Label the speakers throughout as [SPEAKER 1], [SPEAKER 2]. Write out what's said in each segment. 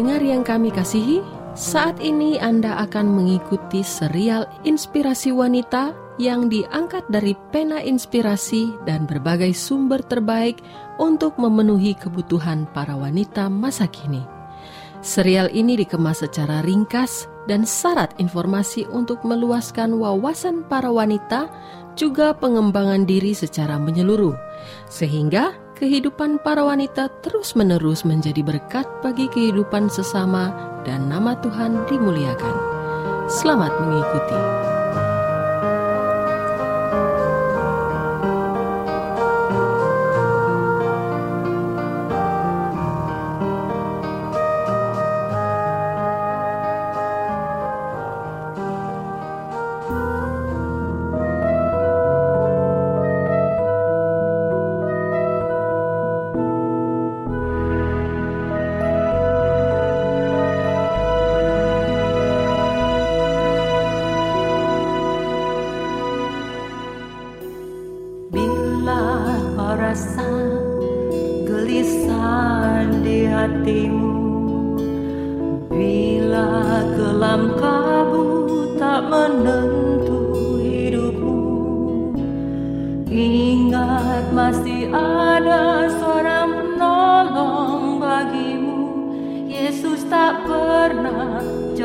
[SPEAKER 1] Pendengar yang kami kasihi, saat ini Anda akan mengikuti serial Inspirasi Wanita yang diangkat dari pena inspirasi dan berbagai sumber terbaik untuk memenuhi kebutuhan para wanita masa kini. Serial ini dikemas secara ringkas dan syarat informasi untuk meluaskan wawasan para wanita, juga pengembangan diri secara menyeluruh, sehingga kehidupan para wanita terus-menerus menjadi berkat bagi kehidupan sesama dan nama Tuhan dimuliakan. Selamat mengikuti.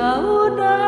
[SPEAKER 2] Jauh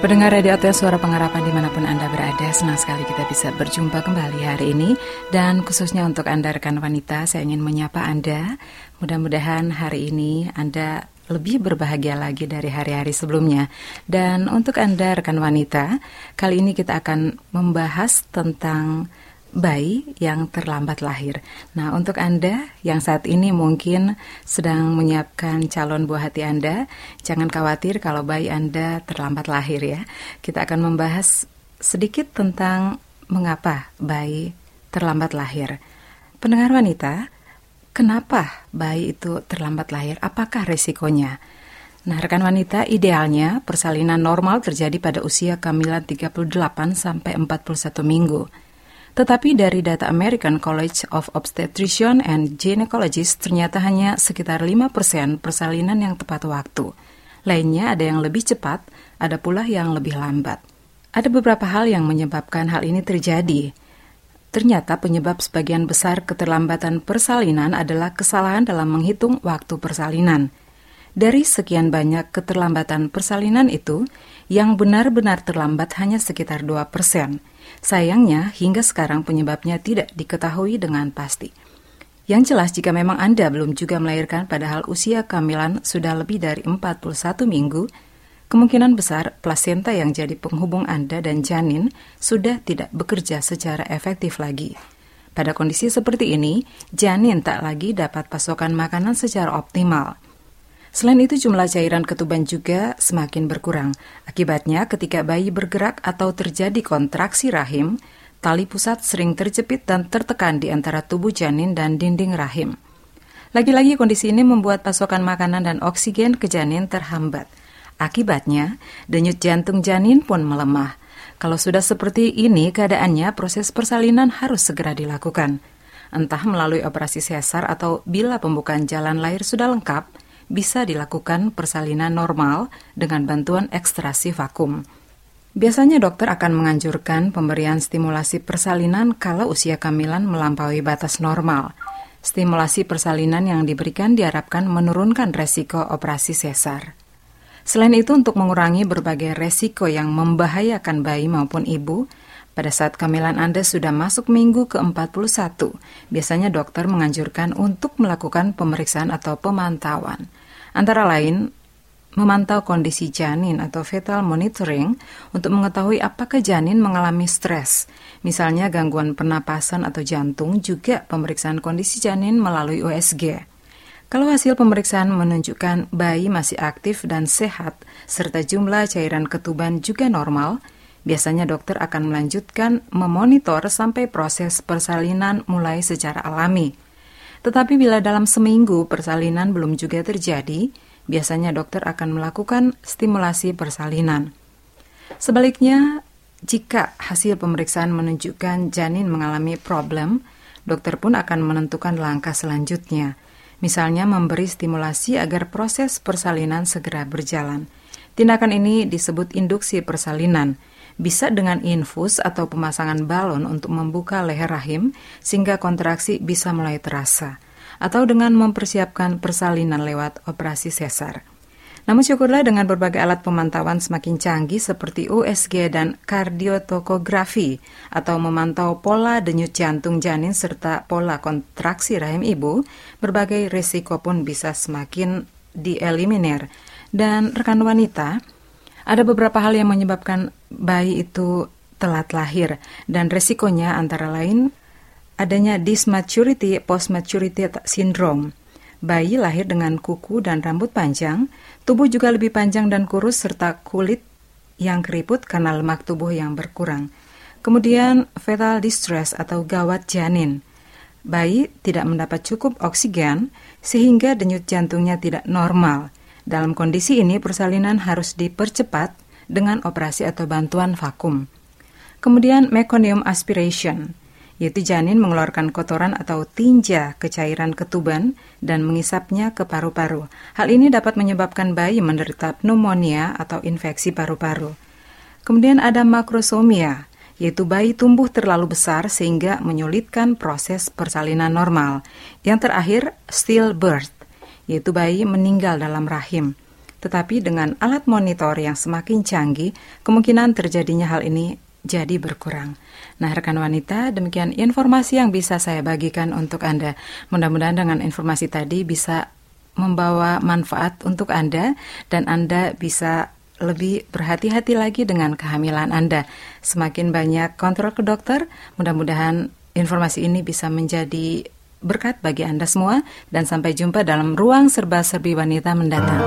[SPEAKER 3] Pendengar Radio Advent Suara Pengharapan di mana pun Anda berada, senang sekali kita bisa berjumpa kembali hari ini. Dan khususnya untuk Anda rekan wanita, saya ingin menyapa Anda. Mudah-mudahan hari ini Anda lebih berbahagia lagi dari hari-hari sebelumnya. Dan untuk Anda rekan wanita, kali ini kita akan membahas tentang bayi yang terlambat lahir. Nah, untuk Anda yang saat ini mungkin sedang menyiapkan calon buah hati Anda, jangan khawatir kalau bayi Anda terlambat lahir ya. Kita akan membahas sedikit tentang mengapa bayi terlambat lahir. Pendengar wanita, kenapa bayi itu terlambat lahir? Apakah resikonya? Nah, rekan wanita, idealnya persalinan normal terjadi pada usia kehamilan 38 sampai 41 minggu. Tetapi dari data American College of Obstetrician and Gynecologists ternyata hanya sekitar 5% persalinan yang tepat waktu. Lainnya ada yang lebih cepat, ada pula yang lebih lambat. Ada beberapa hal yang menyebabkan hal ini terjadi. Ternyata penyebab sebagian besar keterlambatan persalinan adalah kesalahan dalam menghitung waktu persalinan. Dari sekian banyak keterlambatan persalinan itu, yang benar-benar terlambat hanya sekitar 2 persen. Sayangnya, hingga sekarang penyebabnya tidak diketahui dengan pasti. Yang jelas jika memang Anda belum juga melahirkan padahal usia kehamilan sudah lebih dari 41 minggu, kemungkinan besar plasenta yang jadi penghubung Anda dan janin sudah tidak bekerja secara efektif lagi. Pada kondisi seperti ini, janin tak lagi dapat pasokan makanan secara optimal – Selain itu jumlah cairan ketuban juga semakin berkurang. Akibatnya ketika bayi bergerak atau terjadi kontraksi rahim, tali pusat sering terjepit dan tertekan di antara tubuh janin dan dinding rahim. Lagi-lagi kondisi ini membuat pasokan makanan dan oksigen ke janin terhambat. Akibatnya, denyut jantung janin pun melemah. Kalau sudah seperti ini keadaannya, proses persalinan harus segera dilakukan. Entah melalui operasi sesar atau bila pembukaan jalan lahir sudah lengkap, bisa dilakukan persalinan normal dengan bantuan ekstrasi vakum. Biasanya dokter akan menganjurkan pemberian stimulasi persalinan kalau usia kehamilan melampaui batas normal. Stimulasi persalinan yang diberikan diharapkan menurunkan resiko operasi sesar. Selain itu, untuk mengurangi berbagai resiko yang membahayakan bayi maupun ibu, pada saat kehamilan Anda sudah masuk minggu ke-41, biasanya dokter menganjurkan untuk melakukan pemeriksaan atau pemantauan. Antara lain, memantau kondisi janin atau fetal monitoring untuk mengetahui apakah janin mengalami stres, misalnya gangguan pernapasan atau jantung, juga pemeriksaan kondisi janin melalui USG. Kalau hasil pemeriksaan menunjukkan bayi masih aktif dan sehat, serta jumlah cairan ketuban juga normal, Biasanya dokter akan melanjutkan memonitor sampai proses persalinan mulai secara alami. Tetapi bila dalam seminggu persalinan belum juga terjadi, biasanya dokter akan melakukan stimulasi persalinan. Sebaliknya, jika hasil pemeriksaan menunjukkan janin mengalami problem, dokter pun akan menentukan langkah selanjutnya, misalnya memberi stimulasi agar proses persalinan segera berjalan. Tindakan ini disebut induksi persalinan, bisa dengan infus atau pemasangan balon untuk membuka leher rahim sehingga kontraksi bisa mulai terasa, atau dengan mempersiapkan persalinan lewat operasi sesar. Namun syukurlah dengan berbagai alat pemantauan semakin canggih seperti USG dan kardiotokografi atau memantau pola denyut jantung janin serta pola kontraksi rahim ibu, berbagai risiko pun bisa semakin dieliminir. Dan rekan wanita, ada beberapa hal yang menyebabkan bayi itu telat lahir dan resikonya antara lain adanya dysmaturity post-maturity syndrome. Bayi lahir dengan kuku dan rambut panjang, tubuh juga lebih panjang dan kurus serta kulit yang keriput karena lemak tubuh yang berkurang. Kemudian fetal distress atau gawat janin. Bayi tidak mendapat cukup oksigen sehingga denyut jantungnya tidak normal dalam kondisi ini, persalinan harus dipercepat dengan operasi atau bantuan vakum. Kemudian meconium aspiration, yaitu janin mengeluarkan kotoran atau tinja ke cairan ketuban dan mengisapnya ke paru-paru. Hal ini dapat menyebabkan bayi menderita pneumonia atau infeksi paru-paru. Kemudian ada makrosomia, yaitu bayi tumbuh terlalu besar sehingga menyulitkan proses persalinan normal. Yang terakhir, stillbirth, yaitu bayi meninggal dalam rahim. tetapi dengan alat monitor yang semakin canggih, kemungkinan terjadinya hal ini jadi berkurang. Nah, rekan wanita, demikian informasi yang bisa saya bagikan untuk Anda. Mudah-mudahan dengan informasi tadi bisa membawa manfaat untuk Anda dan Anda bisa lebih berhati-hati lagi dengan kehamilan Anda. Semakin banyak kontrol ke dokter, mudah-mudahan informasi ini bisa menjadi berkat bagi Anda semua dan sampai jumpa dalam ruang serba-serbi wanita mendatang.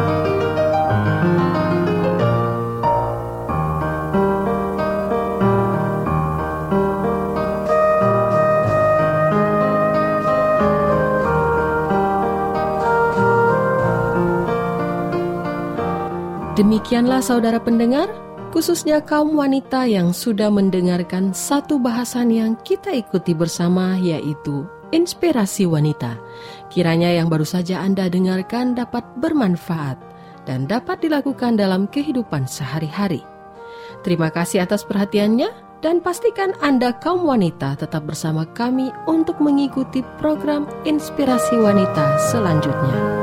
[SPEAKER 4] Demikianlah saudara pendengar, khususnya kaum wanita yang sudah mendengarkan satu bahasan yang kita ikuti bersama yaitu Inspirasi Wanita. Kiranya yang baru saja Anda dengarkan dapat bermanfaat dan dapat dilakukan dalam kehidupan sehari-hari. Terima kasih atas perhatiannya dan pastikan Anda kaum wanita tetap bersama kami untuk mengikuti program Inspirasi Wanita selanjutnya.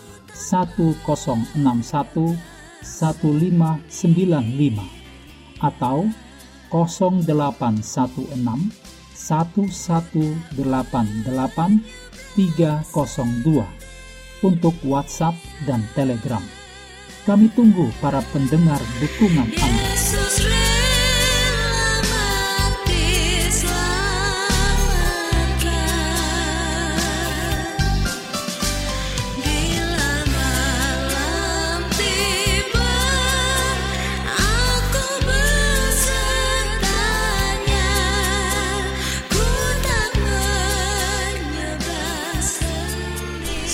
[SPEAKER 5] 1061 1595 atau 0816 1188 302 untuk WhatsApp dan Telegram. Kami tunggu para pendengar dukungan Anda.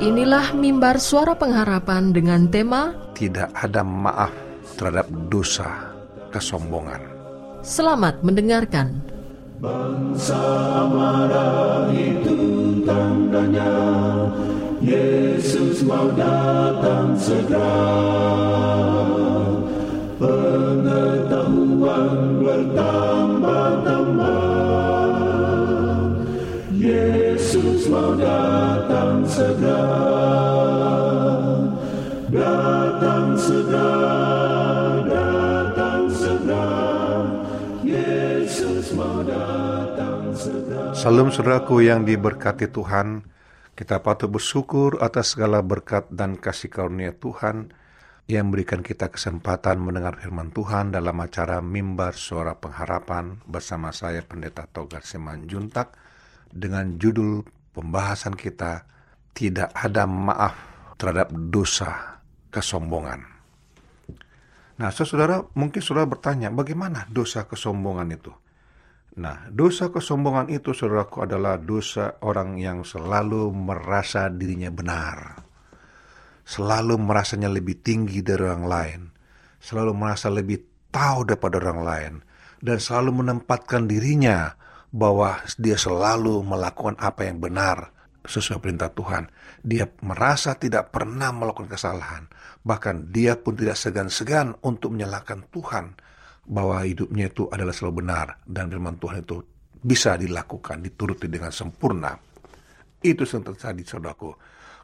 [SPEAKER 4] Inilah mimbar suara pengharapan dengan tema
[SPEAKER 6] Tidak ada maaf terhadap dosa kesombongan.
[SPEAKER 4] Selamat mendengarkan.
[SPEAKER 1] Bangsa marah itu tandanya Yesus mau datang segera Pengetahuan bertambah-tambah
[SPEAKER 6] Salam saudaraku yang diberkati Tuhan, kita patut bersyukur atas segala berkat dan kasih karunia Tuhan yang memberikan kita kesempatan mendengar firman Tuhan dalam acara Mimbar Suara Pengharapan bersama saya Pendeta Togar Simanjuntak dengan judul pembahasan kita Tidak ada maaf terhadap dosa kesombongan. Nah, saudara mungkin saudara bertanya, bagaimana dosa kesombongan itu? Nah, dosa kesombongan itu, saudaraku, adalah dosa orang yang selalu merasa dirinya benar selalu merasanya lebih tinggi dari orang lain, selalu merasa lebih tahu daripada orang lain, dan selalu menempatkan dirinya bahwa dia selalu melakukan apa yang benar sesuai perintah Tuhan. Dia merasa tidak pernah melakukan kesalahan, bahkan dia pun tidak segan-segan untuk menyalahkan Tuhan bahwa hidupnya itu adalah selalu benar dan firman Tuhan itu bisa dilakukan, dituruti dengan sempurna. Itu yang terjadi, saudaraku.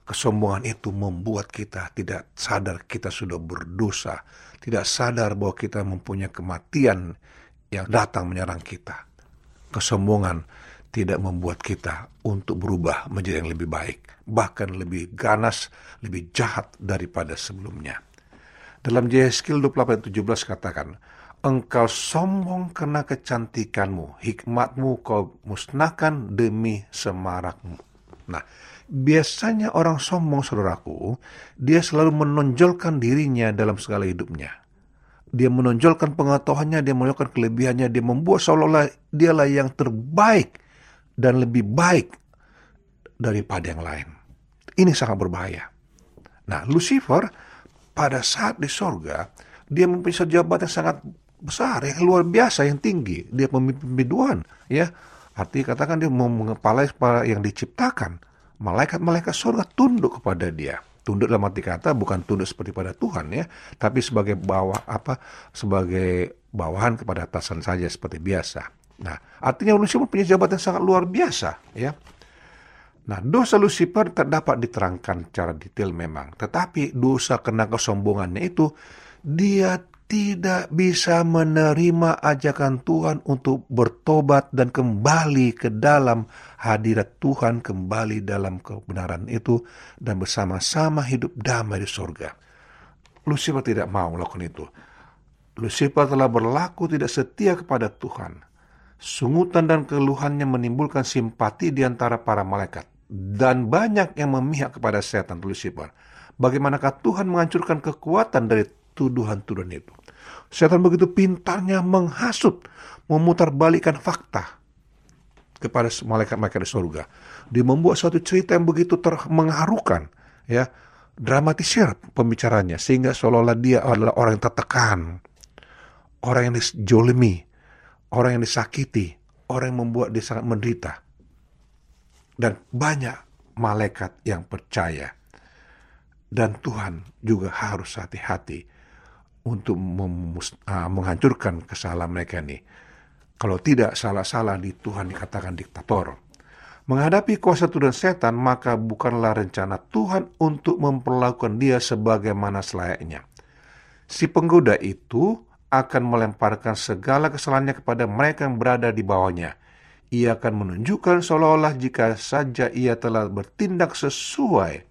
[SPEAKER 6] Kesombongan itu membuat kita tidak sadar kita sudah berdosa, tidak sadar bahwa kita mempunyai kematian yang datang menyerang kita. Kesombongan tidak membuat kita untuk berubah menjadi yang lebih baik, bahkan lebih ganas, lebih jahat daripada sebelumnya. Dalam Yeskil 28:17 katakan, Engkau sombong karena kecantikanmu, hikmatmu kau musnahkan demi semarakmu. Nah, Biasanya orang sombong, saudaraku, dia selalu menonjolkan dirinya dalam segala hidupnya. Dia menonjolkan pengetahuannya, dia menonjolkan kelebihannya, dia membuat seolah-olah dialah yang terbaik dan lebih baik daripada yang lain. Ini sangat berbahaya. Nah, Lucifer pada saat di sorga, dia mempunyai jabatan yang sangat besar, yang luar biasa, yang tinggi. Dia pemimpin biduan, ya. Artinya katakan dia mau mengepalai yang diciptakan malaikat-malaikat surga tunduk kepada dia. Tunduk dalam arti kata bukan tunduk seperti pada Tuhan ya, tapi sebagai bawah apa sebagai bawahan kepada atasan saja seperti biasa. Nah, artinya Lucifer punya jabatan sangat luar biasa ya. Nah, dosa Lucifer tak dapat diterangkan secara detail memang, tetapi dosa kena kesombongannya itu dia tidak bisa menerima ajakan Tuhan untuk bertobat dan kembali ke dalam hadirat Tuhan, kembali dalam kebenaran itu, dan bersama-sama hidup damai di sorga. Lucifer tidak mau melakukan itu. Lucifer telah berlaku tidak setia kepada Tuhan. Sungutan dan keluhannya menimbulkan simpati di antara para malaikat. Dan banyak yang memihak kepada setan Lucifer. Bagaimanakah Tuhan menghancurkan kekuatan dari tuduhan-tuduhan itu. Setan begitu pintarnya menghasut, memutarbalikkan fakta kepada malaikat-malaikat di surga. Dia membuat suatu cerita yang begitu ter mengharukan, ya, dramatisir pembicaranya sehingga seolah-olah dia adalah orang yang tertekan, orang yang dijolimi, orang yang disakiti, orang yang membuat dia sangat menderita. Dan banyak malaikat yang percaya. Dan Tuhan juga harus hati-hati untuk uh, menghancurkan kesalahan mereka ini. Kalau tidak salah-salah di Tuhan dikatakan diktator. Menghadapi kuasa Tuhan setan, maka bukanlah rencana Tuhan untuk memperlakukan dia sebagaimana selayaknya. Si penggoda itu akan melemparkan segala kesalahannya kepada mereka yang berada di bawahnya. Ia akan menunjukkan seolah-olah jika saja ia telah bertindak sesuai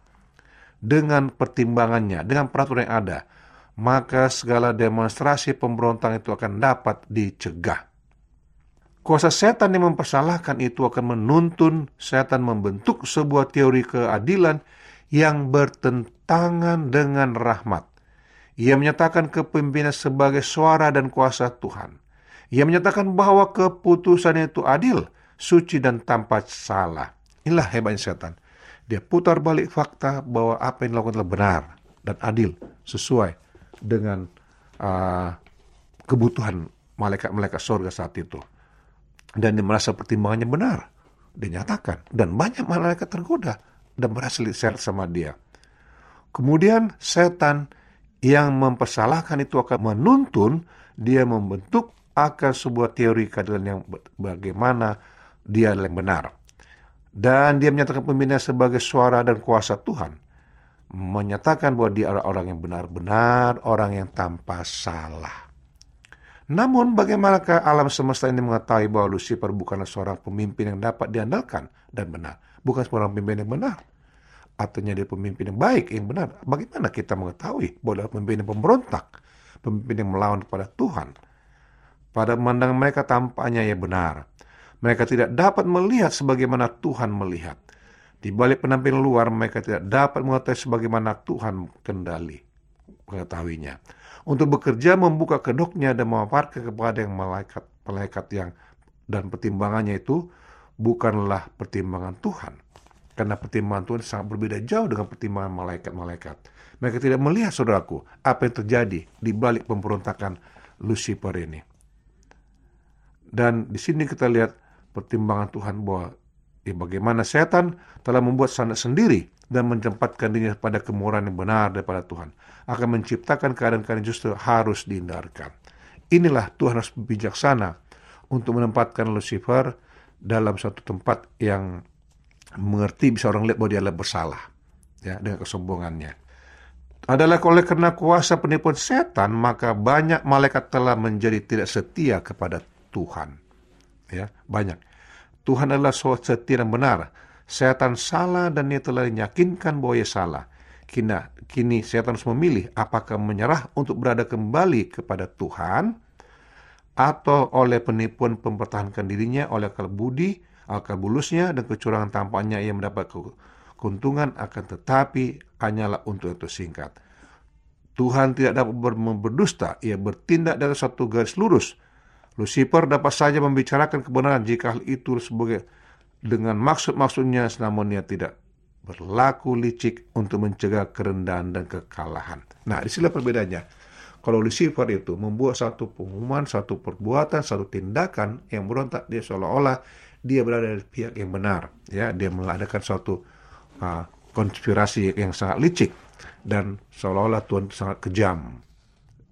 [SPEAKER 6] dengan pertimbangannya, dengan peraturan yang ada, maka segala demonstrasi pemberontak itu akan dapat dicegah. Kuasa setan yang mempersalahkan itu akan menuntun setan membentuk sebuah teori keadilan yang bertentangan dengan rahmat. Ia menyatakan kepemimpinan sebagai suara dan kuasa Tuhan. Ia menyatakan bahwa keputusan itu adil, suci dan tanpa salah. Inilah hebatnya setan. Dia putar balik fakta bahwa apa yang dilakukan adalah benar dan adil, sesuai dengan uh, kebutuhan malaikat-malaikat surga saat itu. Dan dia merasa pertimbangannya benar. Dinyatakan. Dan banyak malaikat tergoda dan berhasil diseret sama dia. Kemudian setan yang mempersalahkan itu akan menuntun dia membentuk akan sebuah teori keadilan yang bagaimana dia yang benar. Dan dia menyatakan pemimpinnya sebagai suara dan kuasa Tuhan. Menyatakan bahwa dia adalah orang yang benar-benar, orang yang tanpa salah. Namun bagaimanakah alam semesta ini mengetahui bahwa Lucifer bukanlah seorang pemimpin yang dapat diandalkan dan benar. Bukan seorang pemimpin yang benar. Artinya dia pemimpin yang baik, yang benar. Bagaimana kita mengetahui bahwa dia pemimpin yang pemberontak, pemimpin yang melawan kepada Tuhan. Pada pandangan mereka tampaknya ia benar. Mereka tidak dapat melihat sebagaimana Tuhan melihat. Di balik penampilan luar, mereka tidak dapat mengetahui sebagaimana Tuhan kendali mengetahuinya. Untuk bekerja membuka kedoknya dan memaparkan kepada yang malaikat malaikat yang dan pertimbangannya itu bukanlah pertimbangan Tuhan. Karena pertimbangan Tuhan sangat berbeda jauh dengan pertimbangan malaikat-malaikat. Mereka tidak melihat, saudaraku, apa yang terjadi di balik pemberontakan Lucifer ini. Dan di sini kita lihat pertimbangan Tuhan bahwa ya bagaimana setan telah membuat sana sendiri dan menempatkan dirinya pada kemurahan yang benar daripada Tuhan. Akan menciptakan keadaan-keadaan justru harus dihindarkan. Inilah Tuhan harus bijaksana untuk menempatkan Lucifer dalam suatu tempat yang mengerti bisa orang lihat bahwa dia adalah bersalah ya dengan kesombongannya. Adalah oleh karena kuasa penipuan setan maka banyak malaikat telah menjadi tidak setia kepada Tuhan. Ya, banyak. Tuhan adalah setia dan benar. Setan salah dan ia telah meyakinkan bahwa ia salah. Kini, kini setan harus memilih apakah menyerah untuk berada kembali kepada Tuhan atau oleh penipuan mempertahankan dirinya oleh akal budi, akal bulusnya dan kecurangan tampaknya ia mendapat keuntungan akan tetapi hanyalah untuk itu singkat. Tuhan tidak dapat berdusta, ia bertindak dari satu garis lurus. Lucifer dapat saja membicarakan kebenaran jika hal itu sebagai dengan maksud-maksudnya namun ia tidak berlaku licik untuk mencegah kerendahan dan kekalahan. Nah, di sinilah perbedaannya. Kalau Lucifer itu membuat satu pengumuman, satu perbuatan, satu tindakan yang berontak, dia seolah-olah dia berada di pihak yang benar. Ya, dia mengadakan suatu uh, konspirasi yang sangat licik dan seolah-olah Tuhan sangat kejam.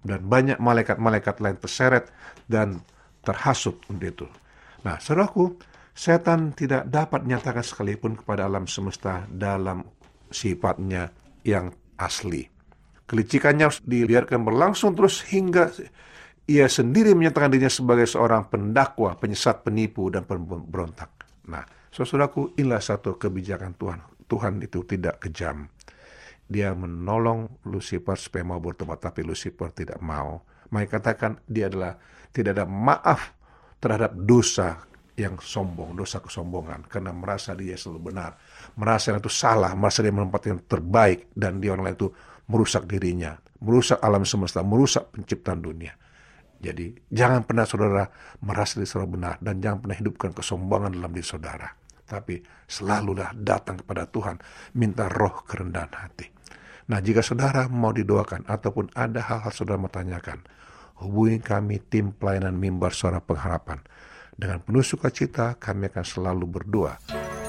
[SPEAKER 6] Dan banyak malaikat-malaikat lain terseret dan terhasut untuk itu. Nah, saudaraku, setan tidak dapat menyatakan sekalipun kepada alam semesta dalam sifatnya yang asli. Kelicikannya harus dibiarkan berlangsung terus hingga ia sendiri menyatakan dirinya sebagai seorang pendakwa, penyesat, penipu, dan pemberontak. Nah, saudaraku, inilah satu kebijakan Tuhan. Tuhan itu tidak kejam. Dia menolong Lucifer supaya mau bertobat, tapi Lucifer tidak mau. Mereka katakan dia adalah tidak ada maaf terhadap dosa yang sombong, dosa kesombongan, karena merasa dia selalu benar, merasa itu salah, merasa dia menempatkan yang terbaik, dan dia orang lain itu merusak dirinya, merusak alam semesta, merusak penciptaan dunia. Jadi jangan pernah saudara merasa diri saudara benar dan jangan pernah hidupkan kesombongan dalam diri saudara. Tapi selalulah datang kepada Tuhan, minta roh kerendahan hati. Nah jika saudara mau didoakan ataupun ada hal-hal saudara mau tanyakan, hubungi kami tim pelayanan mimbar suara pengharapan. Dengan penuh sukacita kami akan selalu berdoa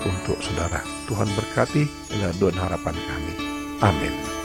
[SPEAKER 6] untuk saudara. Tuhan berkati adalah doa harapan kami. Amin.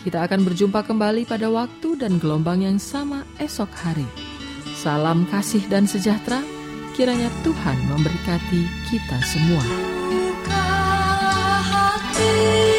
[SPEAKER 1] kita akan berjumpa kembali pada waktu dan gelombang yang sama esok hari. Salam kasih dan sejahtera, kiranya Tuhan memberkati kita semua.
[SPEAKER 4] Buka hati.